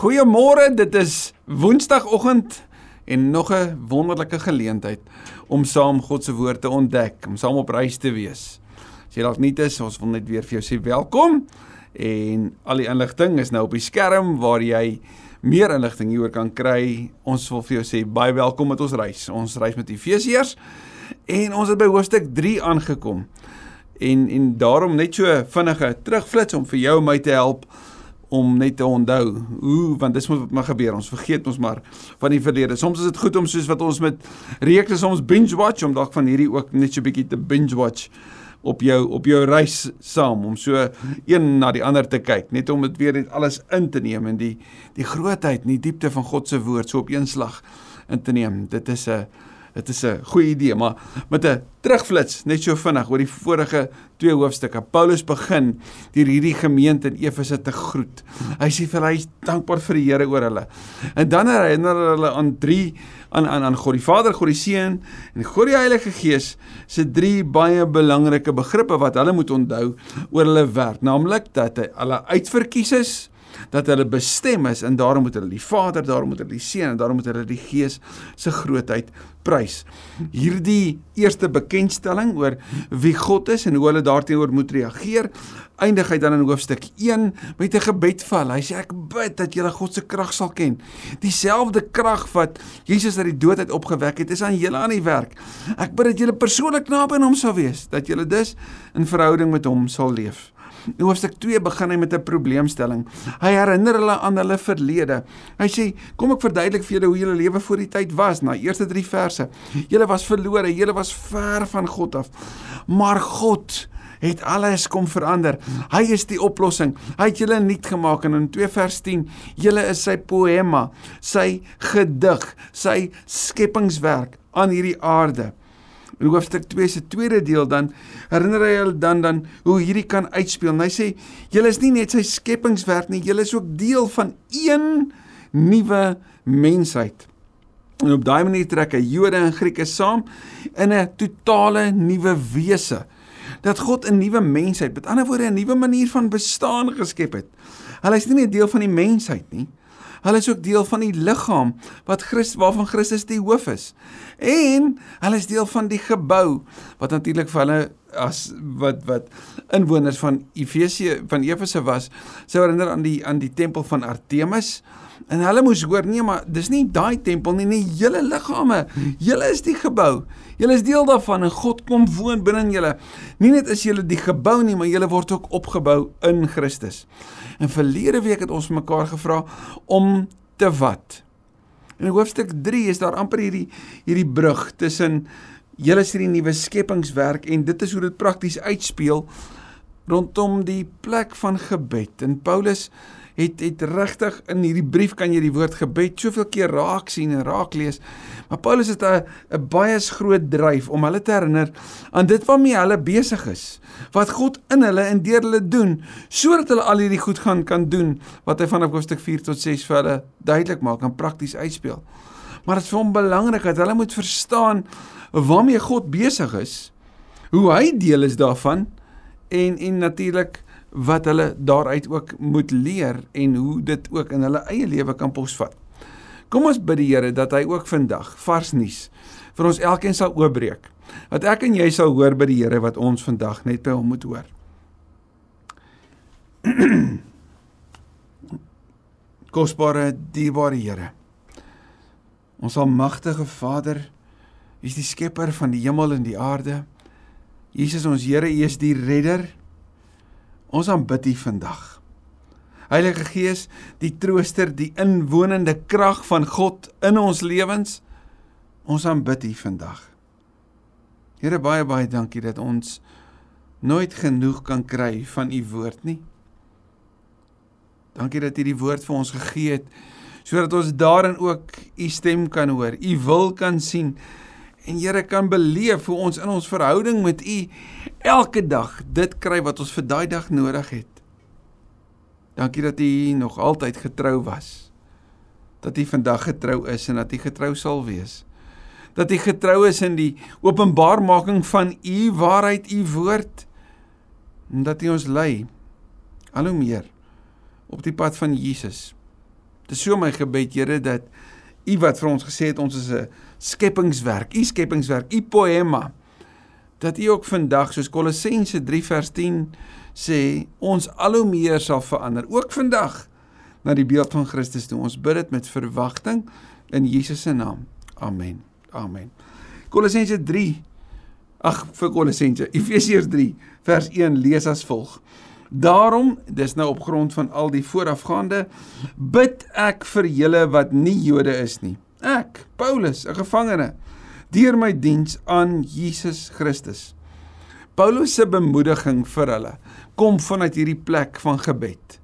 Goeiemôre, dit is Woensdagoggend en nog 'n wonderlike geleentheid om saam God se woord te ontdek, om saam op reis te wees. As jy dalk nie is, ons wil net weer vir jou sê welkom en al die inligting is nou op die skerm waar jy meer inligting hieroor kan kry. Ons wil vir jou sê baie welkom met ons reis. Ons reis met Efesiërs en ons het by hoofstuk 3 aangekom. En en daarom net so vinnige terugflits om vir jou en my te help om net te onthou. Hoe want dis wat maar gebeur. Ons vergeet ons maar van die verlede. Soms is dit goed om soos wat ons met reekse soms binge watch om dalk van hierdie ook net so 'n bietjie te binge watch op jou op jou reis saam om so een na die ander te kyk net om dit weer net alles in te neem en die die grootheid en die diepte van God se woord so op een slag in te neem. Dit is 'n Dit is 'n goeie idee, maar met 'n terugflits net so vinnig oor die vorige twee hoofstukke. Paulus begin deur hierdie gemeente in Efese te groet. Hy sê vir hy is dankbaar vir die Here oor hulle. En dan herinner hulle aan drie aan aan aan God die Vader, God die Seun en God die Heilige Gees se drie baie belangrike begrippe wat hulle moet onthou oor hulle werk, naamlik dat hulle uitverkies is dat hulle bestem is en daarom moet hulle die Vader, daarom moet hulle die Seun en daarom moet hulle die Gees se grootheid prys. Hierdie eerste bekendstelling oor wie God is en hoe hulle daarteenoor moet reageer, eindig hy dan in hoofstuk 1 met 'n gebed vir hulle. Hy sê ek bid dat julle God se krag sal ken. Dieselfde krag wat Jesus uit die dood uit opgewek het, is aan julle aan die werk. Ek bid dat julle persoonlik naby aan hom sal wees, dat julle dus in verhouding met hom sal leef. In hoofstuk 2 begin hy met 'n probleemstelling. Hy herinner hulle aan hulle verlede. Hy sê, "Kom ek verduidelik vir julle hoe julle lewe voor die tyd was." Na eerste 3 verse. Julle was verlore, julle was ver van God af. Maar God het alles kom verander. Hy is die oplossing. Hy het julle nuut gemaak en in 2 vers 10, julle is sy poema, sy gedig, sy skepingswerk aan hierdie aarde. In hoofstuk 2 se tweede deel dan herinner hy hulle dan dan hoe hierdie kan uitspeel. En hy sê julle is nie net sy skepingswerk nie, julle is ook deel van een nuwe mensheid. En op daai manier trek hy Jode en Grieke saam in 'n totale nuwe wese. Dat God 'n nuwe mensheid, met ander woorde 'n nuwe manier van bestaan geskep het. Hulle is nie net deel van die mensheid nie, Hulle is ook deel van die liggaam wat Christus waarvan Christus die hoof is. En hulle is deel van die gebou wat natuurlik vir hulle as wat wat inwoners van Efesië van Efese was, sou herinner aan die aan die tempel van Artemis. En hulle moes hoor nee maar dis nie daai tempel nie, nie julle liggame. Julle is die gebou. Julle is deel daarvan en God kom woon binne julle. Nie net is julle die gebou nie, maar julle word ook opgebou in Christus. En verlede week het ons mekaar gevra om te wat. In hoofstuk 3 is daar amper hierdie hierdie brug tussen julle is hierdie nuwe skepingswerk en dit is hoe dit prakties uitspeel rondom die plek van gebed. En Paulus het het regtig in hierdie brief kan jy die woord gebed soveel keer raak sien en raak lees. Maar Paulus het 'n 'n baie groot dryf om hulle te herinner aan dit waarmee hulle besig is. Wat God in hulle en deur hulle doen sodat hulle al hierdie goed gaan kan doen wat hy vanaf hoofstuk 4 tot 6 vir hulle duidelik maak en prakties uitspeel. Maar dit is vir hom belangrik dat hulle moet verstaan waarmee God besig is. Hoe hy deel is daarvan en en natuurlik wat hulle daaruit ook moet leer en hoe dit ook in hulle eie lewe kan posvat. Kom ons bid die Here dat hy ook vandag vars nuus vir ons elkeen sal oopbreek. Dat ek en jy sal hoor by die Here wat ons vandag net by hom moet hoor. Kosbare dierbare Here. Ons almagtige Vader, U is die skepper van die hemel en die aarde. Jesus ons Here, U is die redder Ons aanbid U vandag. Heilige Gees, die trooster, die inwonende krag van God in ons lewens. Ons aanbid U vandag. Here baie baie dankie dat ons nooit genoeg kan kry van U woord nie. Dankie dat U die woord vir ons gegee het sodat ons daarin ook U stem kan hoor, U wil kan sien en Here kan beleef hoe ons in ons verhouding met U elke dag dit kry wat ons vir daai dag nodig het. Dankie dat U nog altyd getrou was. Dat U vandag getrou is en dat U getrou sal wees. Dat U getrou is in die openbaarmaking van U waarheid, U woord en dat U ons lei al hoe meer op die pad van Jesus Dit is so my gebed, Here, dat U wat vir ons gesê het ons is 'n skepingswerk, U skepingswerk, U poema, dat U ook vandag soos Kolossense 3 vers 10 sê, ons al hoe meer sal verander, ook vandag na die beeld van Christus toe. Ons bid dit met verwagting in Jesus se naam. Amen. Amen. Kolossense 3 Ag vir Kolossense Efesiërs 3 vers 1 lees as volg. Daarom, dis nou op grond van al die voorafgaande, bid ek vir julle wat nie Jode is nie. Ek, Paulus, 'n gevangene, deur my diens aan Jesus Christus. Paulus se bemoediging vir hulle kom vanuit hierdie plek van gebed.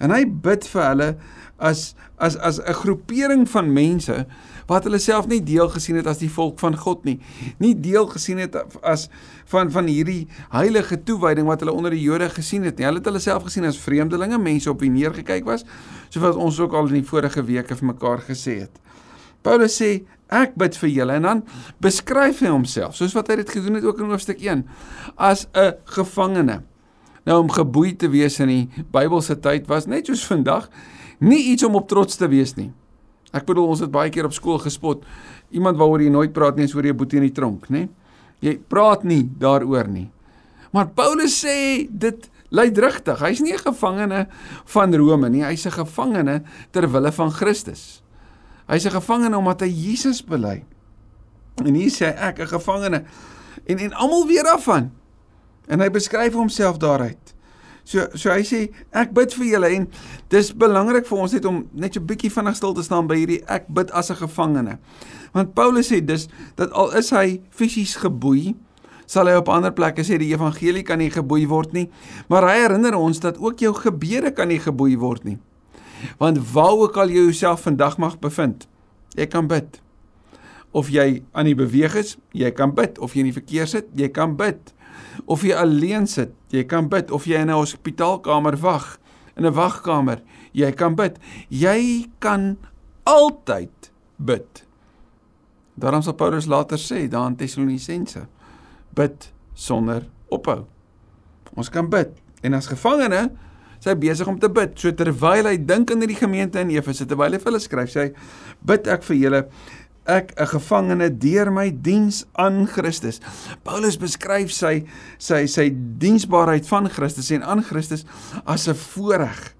En hy bid vir hulle as as as 'n groepering van mense wat hulle self nie deel gesien het as die volk van God nie. Nie deel gesien het as van van hierdie heilige toewyding wat hulle onder die Jode gesien het nie. Hulle het hulle self gesien as vreemdelinge, mense op wie neergekyk was, soos ons ook al in die vorige weke vir mekaar gesê het. Paulus sê ek bid vir julle en dan beskryf hy homself soos wat hy dit gedoen het ook in hoofstuk 1 as 'n gevangene. Nou om geboei te wees in die Bybelse tyd was net soos vandag nie iets om op trots te wees nie. Ek bedoel ons het baie keer op skool gespot iemand waaroor jy nooit praat nie, oor jou boetie in die tronk, nê? Jy praat nie daaroor nie. Maar Paulus sê dit luidrigtig. Hy's nie 'n gevangene van Rome nie, hy's 'n gevangene ter wille van Christus. Hy's 'n gevangene omdat hy Jesus bely. En hier sê ek 'n gevangene en en almal weer af van En hy beskryf homself daaruit. So so hy sê ek bid vir julle en dis belangrik vir ons net om net so 'n bietjie vinnig stil te staan by hierdie ek bid as 'n gevangene. Want Paulus sê dis dat al is hy fisies geboei, sal hy op ander plekke sê die evangelie kan nie geboei word nie, maar hy herinner ons dat ook jou gebede kan nie geboei word nie. Want waar ook al jy jouself vandag mag bevind, jy kan bid. Of jy aan die beweeg is, jy kan bid, of jy in die verkeer sit, jy kan bid of jy alleen sit, jy kan bid of jy in 'n hospitaalkamer wag, in 'n wagkamer, jy kan bid. Jy kan altyd bid. Daarom sal Paulus later sê daar in Tessalonisense, bid sonder ophou. Ons kan bid en as gevangene sy besig om te bid. So terwyl hy dink aan die gemeente in Efese, terwyl hy vir hulle skryf, sê hy bid ek vir julle ek 'n gevangene deur my diens aan Christus. Paulus beskryf sy sy sy diensbaarheid van Christus en aan Christus as 'n voorreg.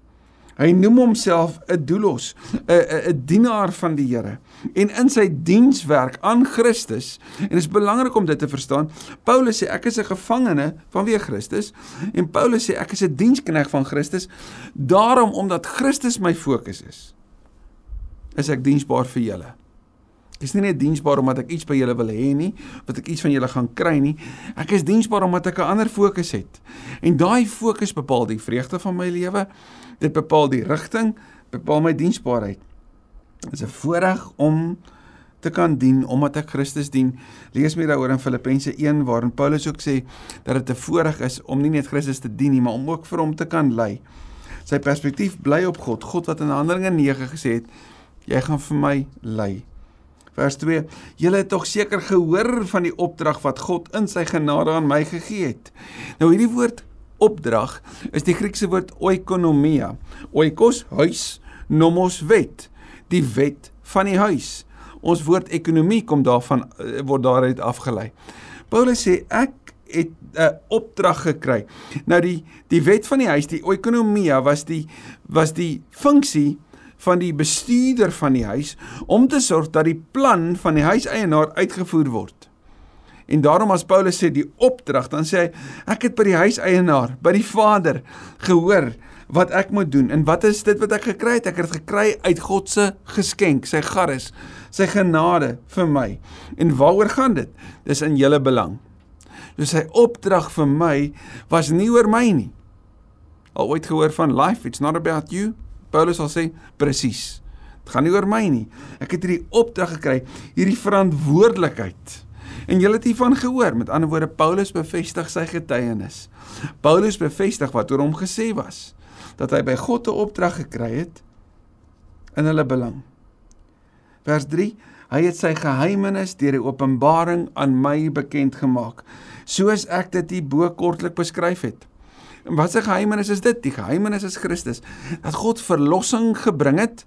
Hy noem homself 'n doulos, 'n 'n 'n dienaar van die Here. En in sy dienswerk aan Christus, en dit is belangrik om dit te verstaan, Paulus sê ek is 'n gevangene vanweë Christus en Paulus sê ek is 'n dienskneg van Christus, daarom omdat Christus my fokus is. Is ek diensbaar vir julle? Ek is nie net diensbaar omdat ek iets by julle wil hê nie, wat ek iets van julle gaan kry nie. Ek is diensbaar omdat ek 'n ander fokus het. En daai fokus bepaal die vreugde van my lewe. Dit bepaal die rigting, bepaal my diensbaarheid. Dit is 'n voorreg om te kan dien omdat ek Christus dien. Lees meer daaroor in Filippense 1 waarin Paulus ook sê dat dit 'n voorreg is om nie net Christus te dien nie, maar om ook vir hom te kan lei. Sy perspektief bly op God, God wat in Handelinge 9 gesê het, jy gaan vir my lei. Vers 2: Julle het tog seker gehoor van die opdrag wat God in sy genade aan my gegee het. Nou hierdie woord opdrag is die Griekse woord oikonomia. Oikos huis, nomos wet, die wet van die huis. Ons woord ekonomie kom daarvan eh, word daaruit afgelei. Paulus sê ek het 'n opdrag gekry. Nou die die wet van die huis, die oikonomia was die was die funksie van die bestuurder van die huis om te sorg dat die plan van die huiseienaar uitgevoer word. En daarom as Paulus sê die opdrag, dan sê hy ek het by die huiseienaar, by die Vader gehoor wat ek moet doen. En wat is dit wat ek gekry het? Ek het dit gekry uit God se geskenk, sy garis, sy genade vir my. En waaroor gaan dit? Dis in julle belang. Dus sy opdrag vir my was nie oor my nie. Al ooit gehoor van life, it's not about you. Paulus sal sê presies. Dit gaan nie oor my nie. Ek het hierdie opdrag gekry, hierdie verantwoordelikheid. En julle het hiervan gehoor. Met ander woorde, Paulus bevestig sy getuienis. Paulus bevestig wat oor hom gesê was dat hy by God 'n opdrag gekry het in hulle belang. Vers 3: Hy het sy geheimenis deur die openbaring aan my bekend gemaak, soos ek dit hierbo kortlik beskryf het. Wat se geheimenis is dit? Die geheimenis is Christus. Dat God verlossing gebring het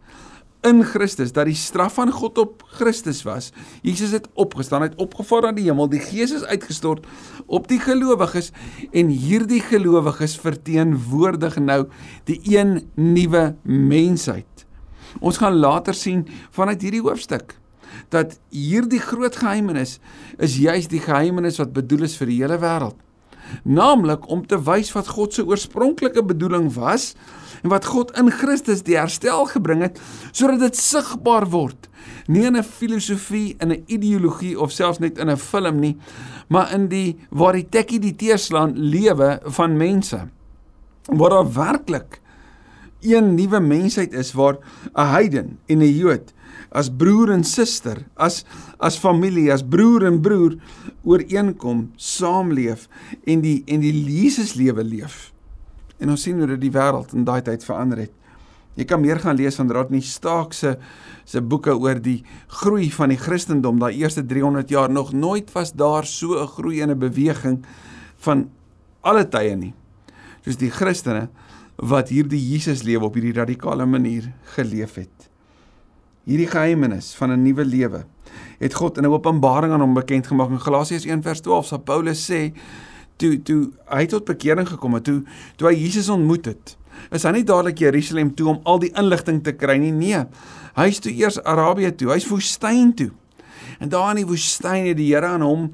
in Christus dat die straf van God op Christus was. Jesus het opgestaan, het opgevaar na die hemel, die Gees is uitgestort op die gelowiges en hierdie gelowiges verteenwoordig nou die een nuwe mensheid. Ons gaan later sien vanuit hierdie hoofstuk dat hierdie groot geheimenis is juis die geheimenis wat bedoel is vir die hele wêreld. Naamlik om te wys wat God se oorspronklike bedoeling was en wat God in Christus die herstel gebring het sodat dit sigbaar word. Nie in 'n filosofie in 'n ideologie of selfs net in 'n film nie maar in die waar die tekkie die teerslaan lewe van mense. Waar daar werklik een nuwe mensheid is waar 'n heiden en 'n Jood as broer en suster, as as familie, as broer en broer ooreenkom, saamleef en die en die Jesus lewe leef. En ons sien hoe dit die wêreld in daai tyd verander het. Jy kan meer gaan lees van Rodney Stark se se boeke oor die groei van die Christendom daai eerste 300 jaar nog nooit was daar so 'n groei en 'n beweging van alle tye nie. Soos die Christene wat hierdie Jesus lewe op hierdie radikale manier geleef het. Hierdie geheimenis van 'n nuwe lewe het God in 'n openbaring aan hom bekend gemaak in Galasiërs 1:12 waar Paulus sê toe toe hy tot bekering gekom het, toe toe hy Jesus ontmoet het, is hy nie dadelik Jerusalem toe om al die inligting te kry nie. Nee. Hy is toe eers Arabië toe. Hy's woestyn toe. En daar in die woestyn het die Here aan hom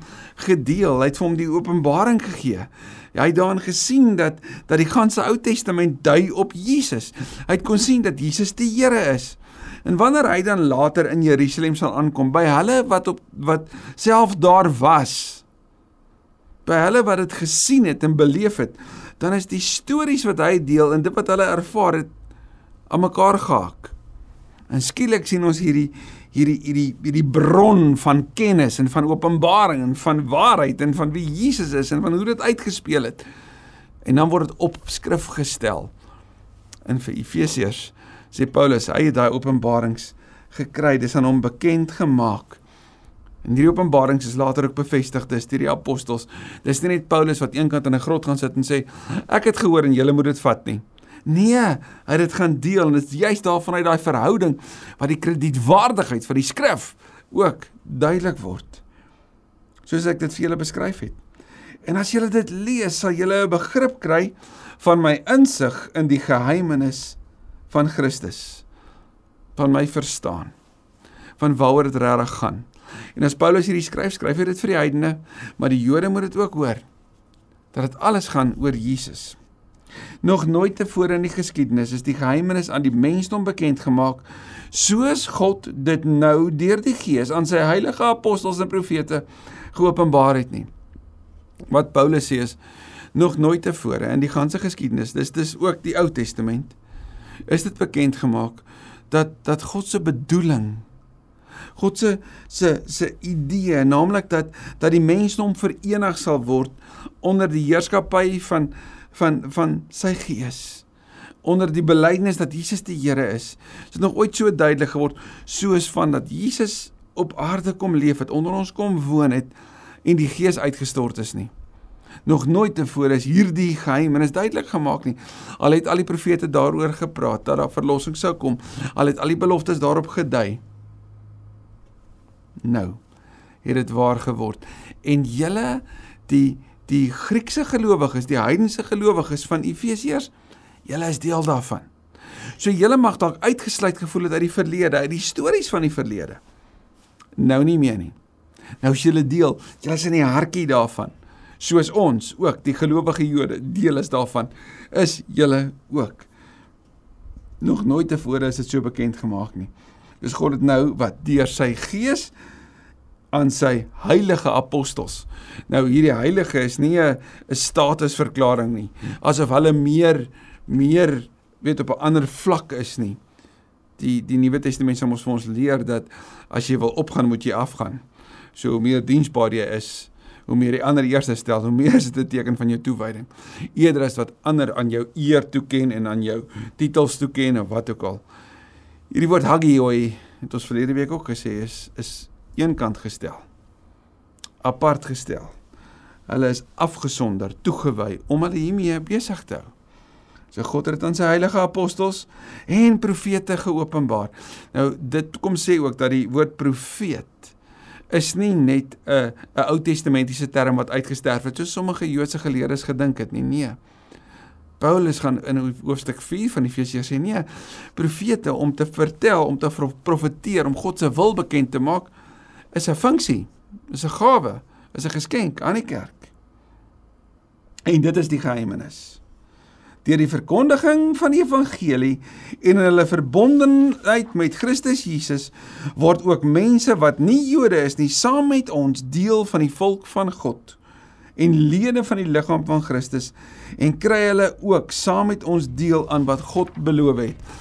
gedeel. Hy het vir hom die openbaring gegee. Hy het daarin gesien dat dat die ganse Ou Testament dui op Jesus. Hy het kon sien dat Jesus die Here is. En wanneer hy dan later in Jerusalem sal aankom by hulle wat op wat self daar was, by hulle wat dit gesien het en beleef het, dan is die stories wat hy deel en dit wat hulle ervaar het aan mekaar gehaak. En skielik sien ons hierdie hierdie hierdie hierdie bron van kennis en van openbaring en van waarheid en van wie Jesus is en van hoe dit uitgespeel het. En dan word dit op skrif gestel. In vir Efesiërs sê Paulus, hy het daai openbarings gekry, dis aan hom bekend gemaak En hierdie openbarings is later ook bevestig deur die apostels. Dis nie net Paulus wat eenkant in 'n grot gaan sit en sê ek het gehoor en julle moet dit vat nie. Nee, hy het dit gaan deel en dit is juist daarvan uit daai verhouding wat die kredietwaardigheid van die skrif ook duidelik word. Soos ek dit vir julle beskryf het. En as julle dit lees, sal julle 'n begrip kry van my insig in die geheimenis van Christus. Van my verstaan. Van waaroor dit regtig gaan. En as Paulus hierdie skryf, skryf hy dit vir die heidene, maar die Jode moet dit ook hoor dat dit alles gaan oor Jesus. Nog nooit tevore in die geskiedenis is die geheimenis aan die mensdom bekend gemaak soos God dit nou deur die Gees aan sy heilige apostels en profete geopenbaar het nie. Wat Paulus sê is nog nooit tevore in die ganse geskiedenis, dis dis ook die Ou Testament, is dit bekend gemaak dat dat God se bedoeling God se se se idee, naamlik dat dat die mensdom verenig sal word onder die heerskappy van van van sy gees onder die belydenis dat Jesus die Here is. Dit het nog ooit so duidelik geword soos van dat Jesus op aarde kom leef het, onder ons kom woon het en die Gees uitgestort is nie. Nog nooit tevore is hierdie geheim en is duidelik gemaak nie. Al het al die profete daaroor gepraat dat daar verlossing sou kom, al het al die beloftes daarop gedui nou het dit waar geword. En julle die die Griekse gelowiges, die heidense gelowiges van Efesiërs, julle is deel daarvan. So julle mag dalk uitgesluit gevoel het uit die verlede, uit die stories van die verlede. Nou nie meer nie. Nou is julle deel, julle is in die hartjie daarvan. Soos ons ook, die gelowige Jode, deel is daarvan, is julle ook. Nog nooit tevore is dit so bekend gemaak nie. Dis God het nou wat deur sy gees aan sy heilige apostels. Nou hierdie heilige is nie 'n statusverklaring nie, asof hulle meer meer weet op 'n ander vlak is nie. Die die Nuwe Testament sê ons vir ons leer dat as jy wil opgaan, moet jy afgaan. So hoe meer diensbaar jy is, hoe meer die ander eerste stel, hoe meer is dit 'n teken van jou toewyding. Eerder as wat ander aan jou eer toeken en aan jou titels toeken of wat ook al. Hierdie woord hagioi het ons verlede week ook gesê is is eenkant gestel. Apart gestel. Hulle is afgesonder, toegewy om hulle hiermee besig te hou. So God het aan sy heilige apostels en profete geopenbaar. Nou dit kom sê ook dat die woord profeet is nie net 'n 'n Ou Testamentiese term wat uitgesterf het soos sommige Joodse geleerdes gedink het nie. Nee. Paulus gaan in hoofstuk 4 van Efesiërs sê nee, profete om te vertel, om te profeteer, om God se wil bekend te maak is 'n funksie, is 'n gawe, is 'n geskenk aan die kerk. En dit is die geheimnis deur die verkondiging van die evangelie en hulle verbondenheid met Christus Jesus word ook mense wat nie Jode is nie saam met ons deel van die volk van God en lede van die liggaam van Christus en kry hulle ook saam met ons deel aan wat God beloof het.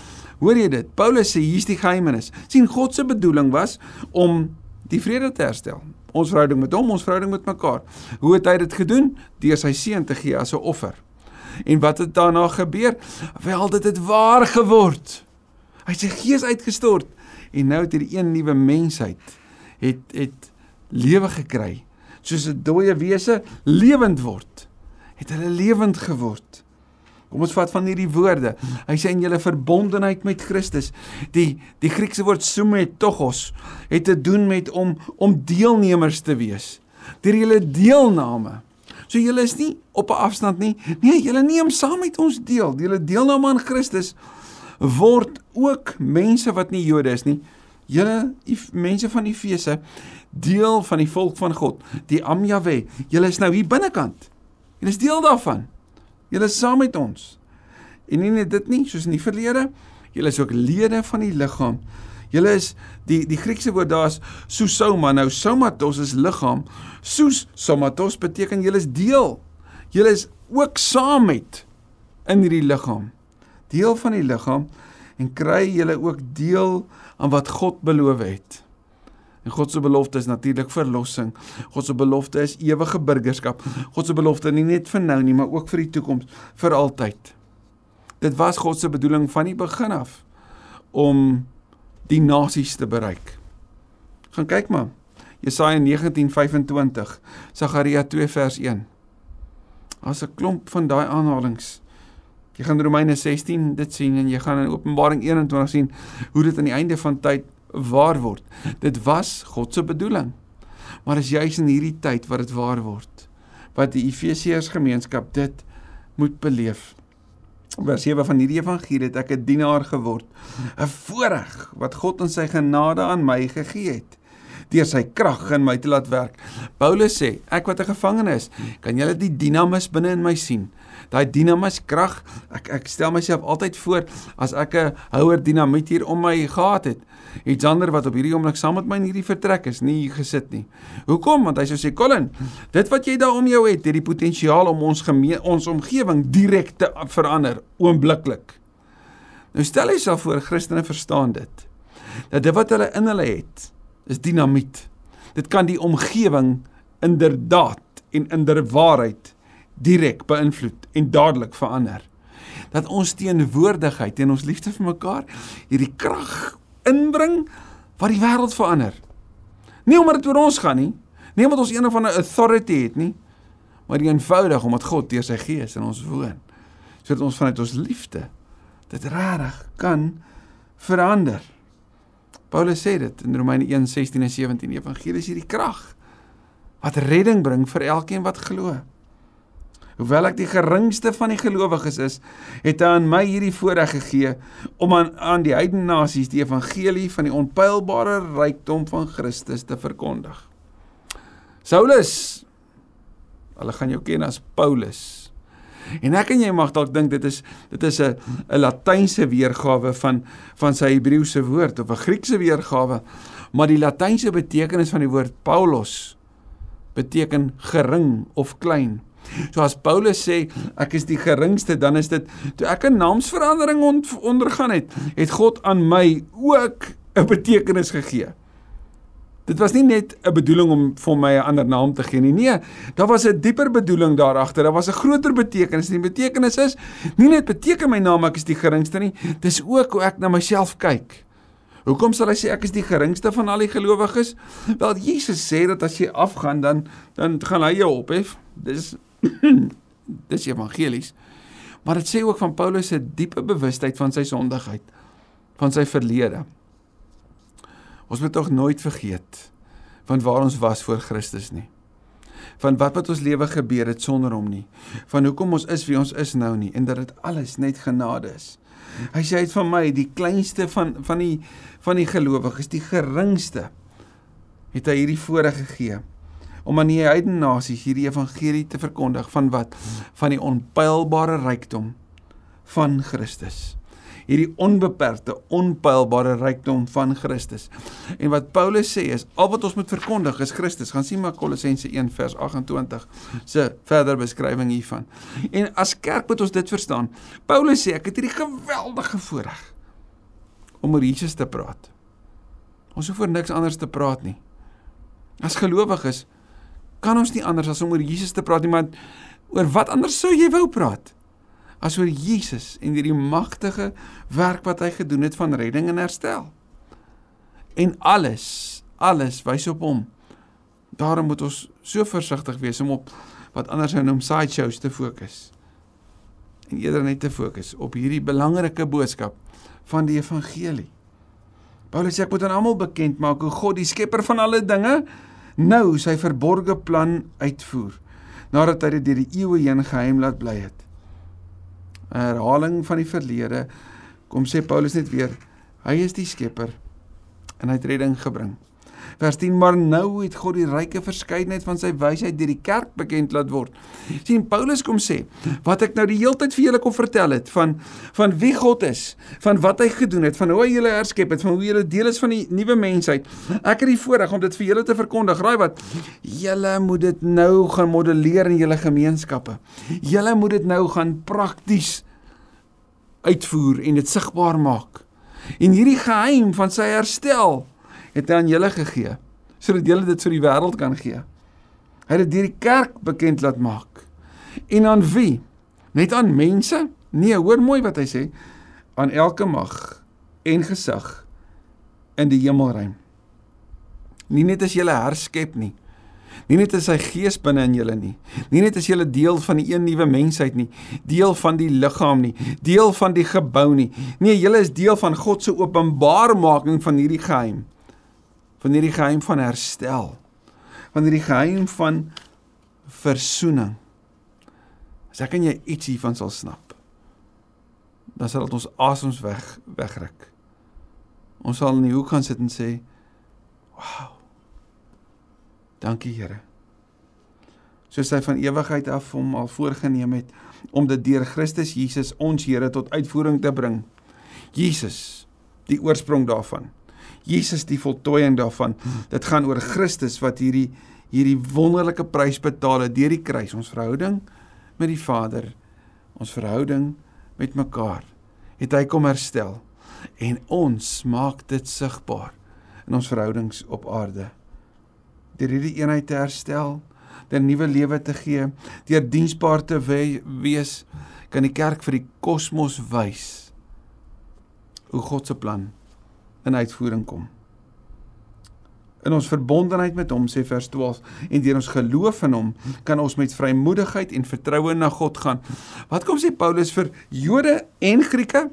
Hoor jy dit? Paulus sê hier's die geheimnis. sien God se bedoeling was om die vrede te herstel. Ons verhouding met hom, ons verhouding met mekaar. Hoe het hy dit gedoen? Deur sy seun te gee as 'n offer. En wat het daarna gebeur? Wel, dit het waar geword. Hy sê gees uitgestort en nou het hierdie een nuwe mensheid het het lewe gekry. Soos 'n dooie wese lewend word, het hulle lewend geword. Kom ons vat van hierdie woorde. Hy sê in julle verbondenheid met Christus. Die die Griekse woord sumetogos het te doen met om om deelnemers te wees. Deur julle deelname So julle is nie op 'n afstand nie. Nee, julle neem saam met ons deel. Julle deelname aan Christus word ook mense wat nie Jode is nie. Julle mense van Efese deel van die volk van God, die Amjave. Julle is nou hier binnekant. Julle is deel daarvan. Julle is saam met ons. En nie net dit nie, soos in die verlede, julle is ook lede van die liggaam. Julle is die die Griekse woord daar's sousoma. Nou somatos is liggaam. Sous somatos beteken julle is deel. Julle is ook saam met in hierdie liggaam. Deel van die liggaam en kry julle ook deel aan wat God beloof het. En God se belofte is natuurlik verlossing. God se belofte is ewige burgerskap. God se belofte nie net vir nou nie, maar ook vir die toekoms, vir altyd. Dit was God se bedoeling van die begin af om die nasies te bereik. Gaan kyk maar. Jesaja 19:25, Sagaria 2 vers 1. As 'n klomp van daai aanhalinge. Jy gaan Romeine 16 dit sien en jy gaan in Openbaring 21 sien hoe dit aan die einde van tyd waar word. Dit was God se bedoeling. Maar is juis in hierdie tyd wat dit waar word. Wat die Efesiërs gemeenskap dit moet beleef vers 7 van hierdie evangelie het ek 'n dienaar geword, 'n voorreg wat God in sy genade aan my gegee het deur sy krag in my te laat werk. Paulus sê, ek wat 'n gevangene is, kan julle die dinamus binne in my sien? Daai dinamus krag, ek ek stel myself altyd voor as ek 'n houer dinamiet hier om my gehad het. Iets ander wat op hierdie oomblik saam met my in hierdie vertrek is, nie hier gesit nie. Hoekom? Want hy sou sê, "Colin, dit wat jy daar om jou het, het die potensiaal om ons gemeen, ons omgewing direk te verander oombliklik." Nou stel jouself voor, Christene verstaan dit. Dat dit wat hulle in hulle het, is dinamiet. Dit kan die omgewing inderdaad en inderwaarheid direk beïnvloed en dadelik verander. Dat ons teenwoordigheid en ons liefde vir mekaar hierdie krag inbring wat die wêreld verander. Nie omdat dit oor ons gaan nie, nie omdat ons een of ander authority het nie, maar eenvoudig omdat God deur sy gees in ons woon. Sodat ons vanuit ons liefde dit regtig kan verander. Paulus sê dit in Romeine 1:16 en 17 Evangelie is hierdie krag wat redding bring vir elkeen wat glo. Hoewel ek die geringste van die gelowiges is, het hy aan my hierdie voorreg gegee om aan aan die heidene nasies die evangelie van die onpylbare rykdom van Christus te verkondig. Saulus, hulle gaan jou ken as Paulus. En ek en jy mag dalk dink dit is dit is 'n 'n latynse weergawe van van sy Hebreëse woord of 'n Griekse weergawe, maar die latynse betekenis van die woord Paulos beteken gering of klein. So as Paulus sê ek is die geringste, dan is dit toe ek 'n naamsverandering ondergaan het, het God aan my ook 'n betekenis gegee. Dit was nie net 'n bedoeling om vir my 'n ander naam te gee nie. Nee, daar was 'n dieper bedoeling daar agter. Daar was 'n groter betekenis. Die betekenis is nie net beteken my naam ek is die geringste nie, dis ook hoe ek na myself kyk. Hoekom sal hy sê ek is die geringste van al die gelowiges? Wel Jesus sê dat as jy afgaan dan dan gaan hy jou ophef. Dis dis evangelies. Maar dit sê ook van Paulus se diepe bewustheid van sy sondigheid, van sy verlede. Ons moet tog nooit vergeet van waar ons was voor Christus nie. Van wat met ons lewe gebeur het sonder hom nie. Van hoekom ons is wie ons is nou nie en dat dit alles net genade is. Hy sê uit van my die kleinste van van die van die gelowiges, die geringste het hy hierdie voorreg gegee om aan die heidene nasies hierdie evangelie te verkondig van wat van die onpylbare rykdom van Christus hierdie onbeperkte, onpylbare rykdom van Christus. En wat Paulus sê is al wat ons moet verkondig is Christus. Gaan sien maar Kolossense 1 vers 28 se verder beskrywing hiervan. En as kerk moet ons dit verstaan. Paulus sê ek het hierdie geweldige voorreg om oor Jesus te praat. Ons hoef oor niks anders te praat nie. As gelowiges kan ons nie anders as om oor Jesus te praat nie, maar oor wat anders sou jy wou praat? as oor Jesus en hierdie magtige werk wat hy gedoen het van redding en herstel. En alles, alles wys op hom. Daarom moet ons so versigtig wees om op wat anders nou noem sideshows te fokus. En eerder net te fokus op hierdie belangrike boodskap van die evangelie. Paulus sê ek moet aan almal bekend maak hoe God die skepper van alle dinge nou sy verborgde plan uitvoer nadat hy dit deur die eeue heen geheim laat bly het. 'n herhaling van die verlede. Kom sê Paulus net weer, hy is die skepper en hy het redding gebring. Vers 10 maar nou het God die ryke verskeidenheid van sy wysheid deur die kerk bekend laat word. sien Paulus kom sê wat ek nou die hele tyd vir julle kom vertel het van van wie God is, van wat hy gedoen het, van hoe hy julle herskep het, van hoe julle deel is van die nuwe mensheid. Ek het die voorreg om dit vir julle te verkondig. Raai wat? Julle moet dit nou gaan modelleer in julle gemeenskappe. Julle moet dit nou gaan prakties uitvoer en dit sigbaar maak. En hierdie geheim van sy herstel het hy aan julle gegee sodat julle dit vir die wêreld kan gee. Hy het dit deur die kerk bekend laat maak. En aan wie? Net aan mense? Nee, hoor mooi wat hy sê, aan elke mag en gesag in die hemelruim. Nie net as jy herskep nie, Nie net is sy gees binne in julle nie. Nie net is julle deel van die een nuwe mensheid nie, deel van die liggaam nie, deel van die gebou nie. Nee, julle is deel van God se openbarmaking van hierdie geheim. Van hierdie geheim van herstel. Van hierdie geheim van versoening. As ek en jy iets hiervan sal snap, dan sal dit ons asems weg wegruk. Ons sal in die hoek gaan sit en sê, "Wow, Dankie Here. Soos hy van ewigheid af hom al voorgenem het om dit deur Christus Jesus ons Here tot uitvoering te bring. Jesus, die oorsprong daarvan. Jesus die voltooiing daarvan. Dit gaan oor Christus wat hierdie hierdie wonderlike prys betaal het deur die kruis, ons verhouding met die Vader, ons verhouding met mekaar. Het hy kom herstel en ons maak dit sigbaar in ons verhoudings op aarde deur hierdie eenheid te herstel, deur nuwe lewe te gee, deur diensbaar te we wees, kan die kerk vir die kosmos wys hoe God se plan in uitvoering kom. In ons verbondenheid met hom sê vers 12 en deur ons geloof in hom kan ons met vrymoedigheid en vertroue na God gaan. Wat kom sê Paulus vir Jode en Grieke?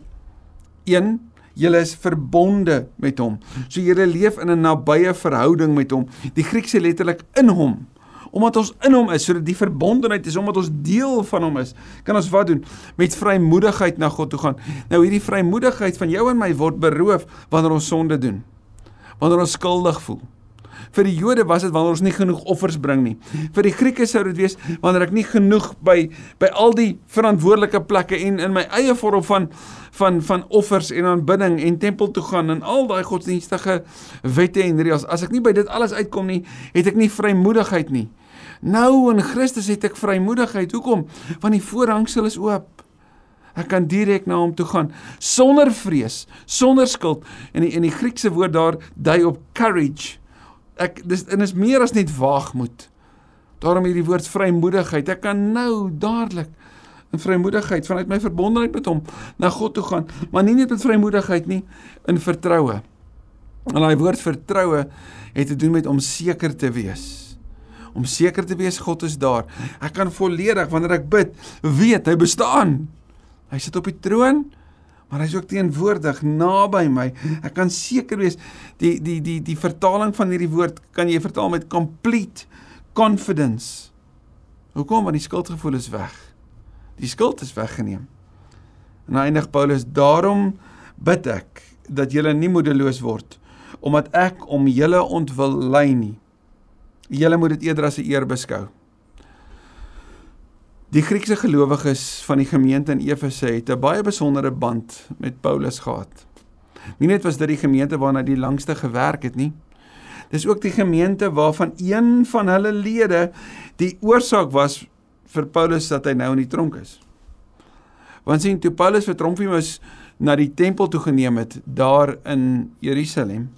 1 Julle is verbonde met hom. So julle leef in 'n nabye verhouding met hom. Die Griek sê letterlik in hom. Omdat ons in hom is, sodat die verbondenheid is omdat ons deel van hom is, kan ons wat doen? Met vrymoedigheid na God toe gaan. Nou hierdie vrymoedigheid van jou en my word beroof wanneer ons sonde doen. Wanneer ons skuldig voel. Vir die Jode was dit wanneer ons nie genoeg offers bring nie. Vir die Grieke sou dit wees wanneer ek nie genoeg by by al die verantwoordelike plekke en in my eie vorm van van van offers en aanbidding en tempel toe gaan en al daai godsdienstige wette en reëls. As ek nie by dit alles uitkom nie, het ek nie vrymoedigheid nie. Nou in Christus het ek vrymoedigheid. Hoekom? Want die voorhangsel is oop. Ek kan direk na hom toe gaan sonder vrees, sonder skuld. En die, in die Griekse woord daar dui op courage. Ek dis en is meer as net waagmoed. Daarom hierdie woord vrymoedigheid. Ek kan nou dadelik in vrymoedigheid vanuit my verbondenheid met hom na God toe gaan, maar nie net met vrymoedigheid nie, in vertroue. En daai woord vertroue het te doen met om seker te wees. Om seker te wees God is daar. Ek kan volledig wanneer ek bid, weet hy bestaan. Hy sit op die troon, maar hy's ook teenwoordig naby my. Ek kan seker wees die die die die vertaling van hierdie woord kan jy vertaal met complete confidence. Hoekom? Want die skuldgevoel is weg. Die skuld is weggeneem. En eindig Paulus: "Daarom bid ek dat julle nie moedeloos word omdat ek om julle ontwil ly nie. Julle moet dit eerder as 'n eer beskou." Die Griekse gelowiges van die gemeente in Efese het 'n baie besondere band met Paulus gehad. Nie net was dit die gemeente waarna die langste gewerk het nie. Dis ook die gemeente waarvan een van hulle lede die oorsaak was vir Paulus dat hy nou in die tronk is. Want sien toe Paulus vir Tromfimus na die tempel toe geneem het daar in Jerusalem,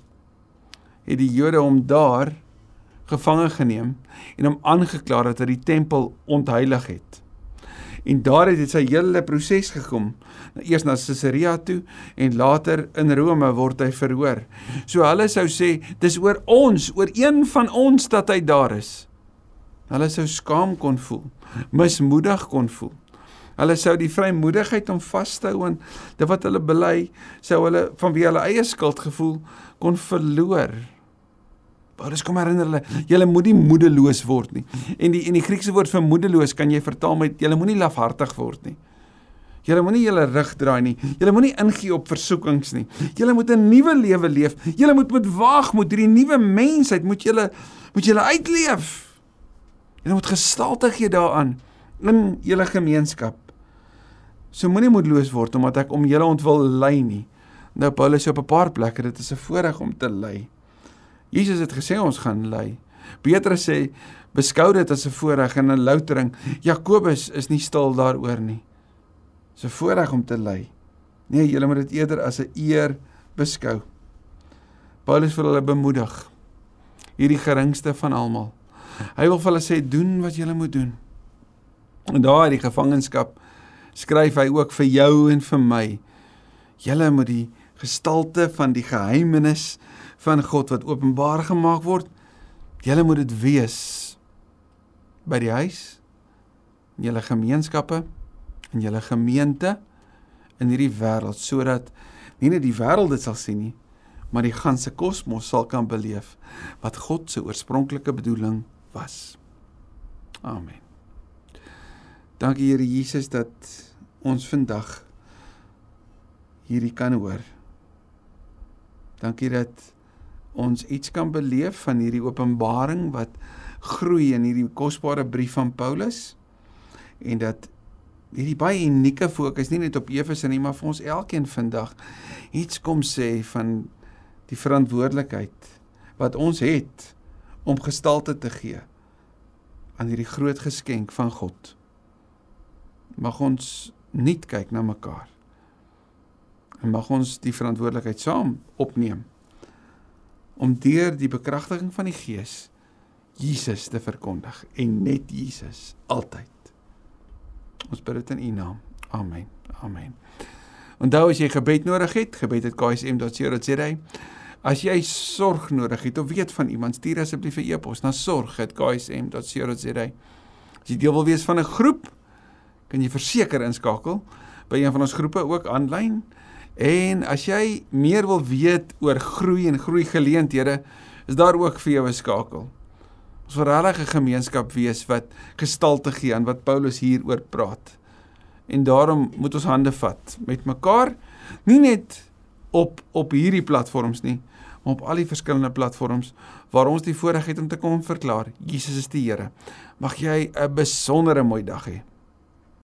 het die Jode hom daar gevange geneem en hom aangeklaar dat hy die tempel ontheilig het. En daar het dit sy hele proses gekom. Eers na Caesarea toe en later in Rome word hy verhoor. So hulle sou sê dis oor ons, oor een van ons dat hy daar is. Hulle sou skaam kon voel, mismoedig kon voel. Hulle sou die vrymoedigheid om vas te hou aan dit wat hulle bely, sou hulle vanweë hulle eie skuldgevoel kon verloor. Paulus kom herinner hulle, julle moenie moedeloos word nie. En die en die Griekse woord vir moedeloos kan jy vertaal met julle moenie lafhartig word nie. Julle moenie julle rug draai nie. Julle moenie ingee op versoekings nie. Julle moet 'n nuwe lewe leef. Julle moet met waag moet hierdie nuwe mensheid moet julle moet julle uitleef. Julle moet gestalte gee daaraan in julle gemeenskap. So moenie moedeloos word omdat ek om julle ontwil ly nie. Nou Paulus op 'n paar plekke dit is 'n voorreg om te ly. Jesus het gesê ons gaan ly. Petrus sê beskou dit as 'n voorreg en 'n loutering. Jakobus is nie stil daaroor nie. Dis 'n voorreg om te ly. Nee, julle moet dit eerder as 'n eer beskou. Paulus wil hulle bemoedig. Hierdie geringste van almal. Hy wil vir hulle sê doen wat julle moet doen. En daar in die gevangenskap skryf hy ook vir jou en vir my. Julle moet die gestalte van die geheimenis van God wat openbaar gemaak word. Julle moet dit wees by die huis, in julle gemeenskappe, in julle gemeente in hierdie wêreld sodat nie net die wêreld dit sal sien nie, maar die ganse kosmos sal kan beleef wat God se oorspronklike bedoeling was. Amen. Dankie Here Jesus dat ons vandag hierdie kan hoor. Dankie dat ons iets kan beleef van hierdie openbaring wat groei in hierdie kosbare brief van Paulus en dat hierdie baie unieke fokus nie net op Efese nie maar vir ons elkeen vandag iets kom sê van die verantwoordelikheid wat ons het om gestalte te gee aan hierdie groot geskenk van God. Mag ons nie kyk na mekaar. En mag ons die verantwoordelikheid saam opneem om deur die bekragtiging van die Gees Jesus te verkondig en net Jesus altyd. Ons bid dit in U naam. Amen. Amen. Onthou as jy gebed nodig het, gebed@ksm.co.za. As jy sorg nodig het of weet van iemand, stuur asseblief 'n e-pos na sorg@ksm.co.za. As jy deel wil wees van 'n groep, kan jy verseker inskakel by een van ons groepe ook aanlyn. En as jy meer wil weet oor groei en groei geleenthede, is daar ook vir jou 'n skakel. Ons wil regtig 'n gemeenskap wees wat gestalte gee aan wat Paulus hieroor praat. En daarom moet ons hande vat met mekaar, nie net op op hierdie platforms nie, maar op al die verskillende platforms waar ons die voorreg het om te kom verklaar Jesus is die Here. Mag jy 'n besondere mooi dag hê.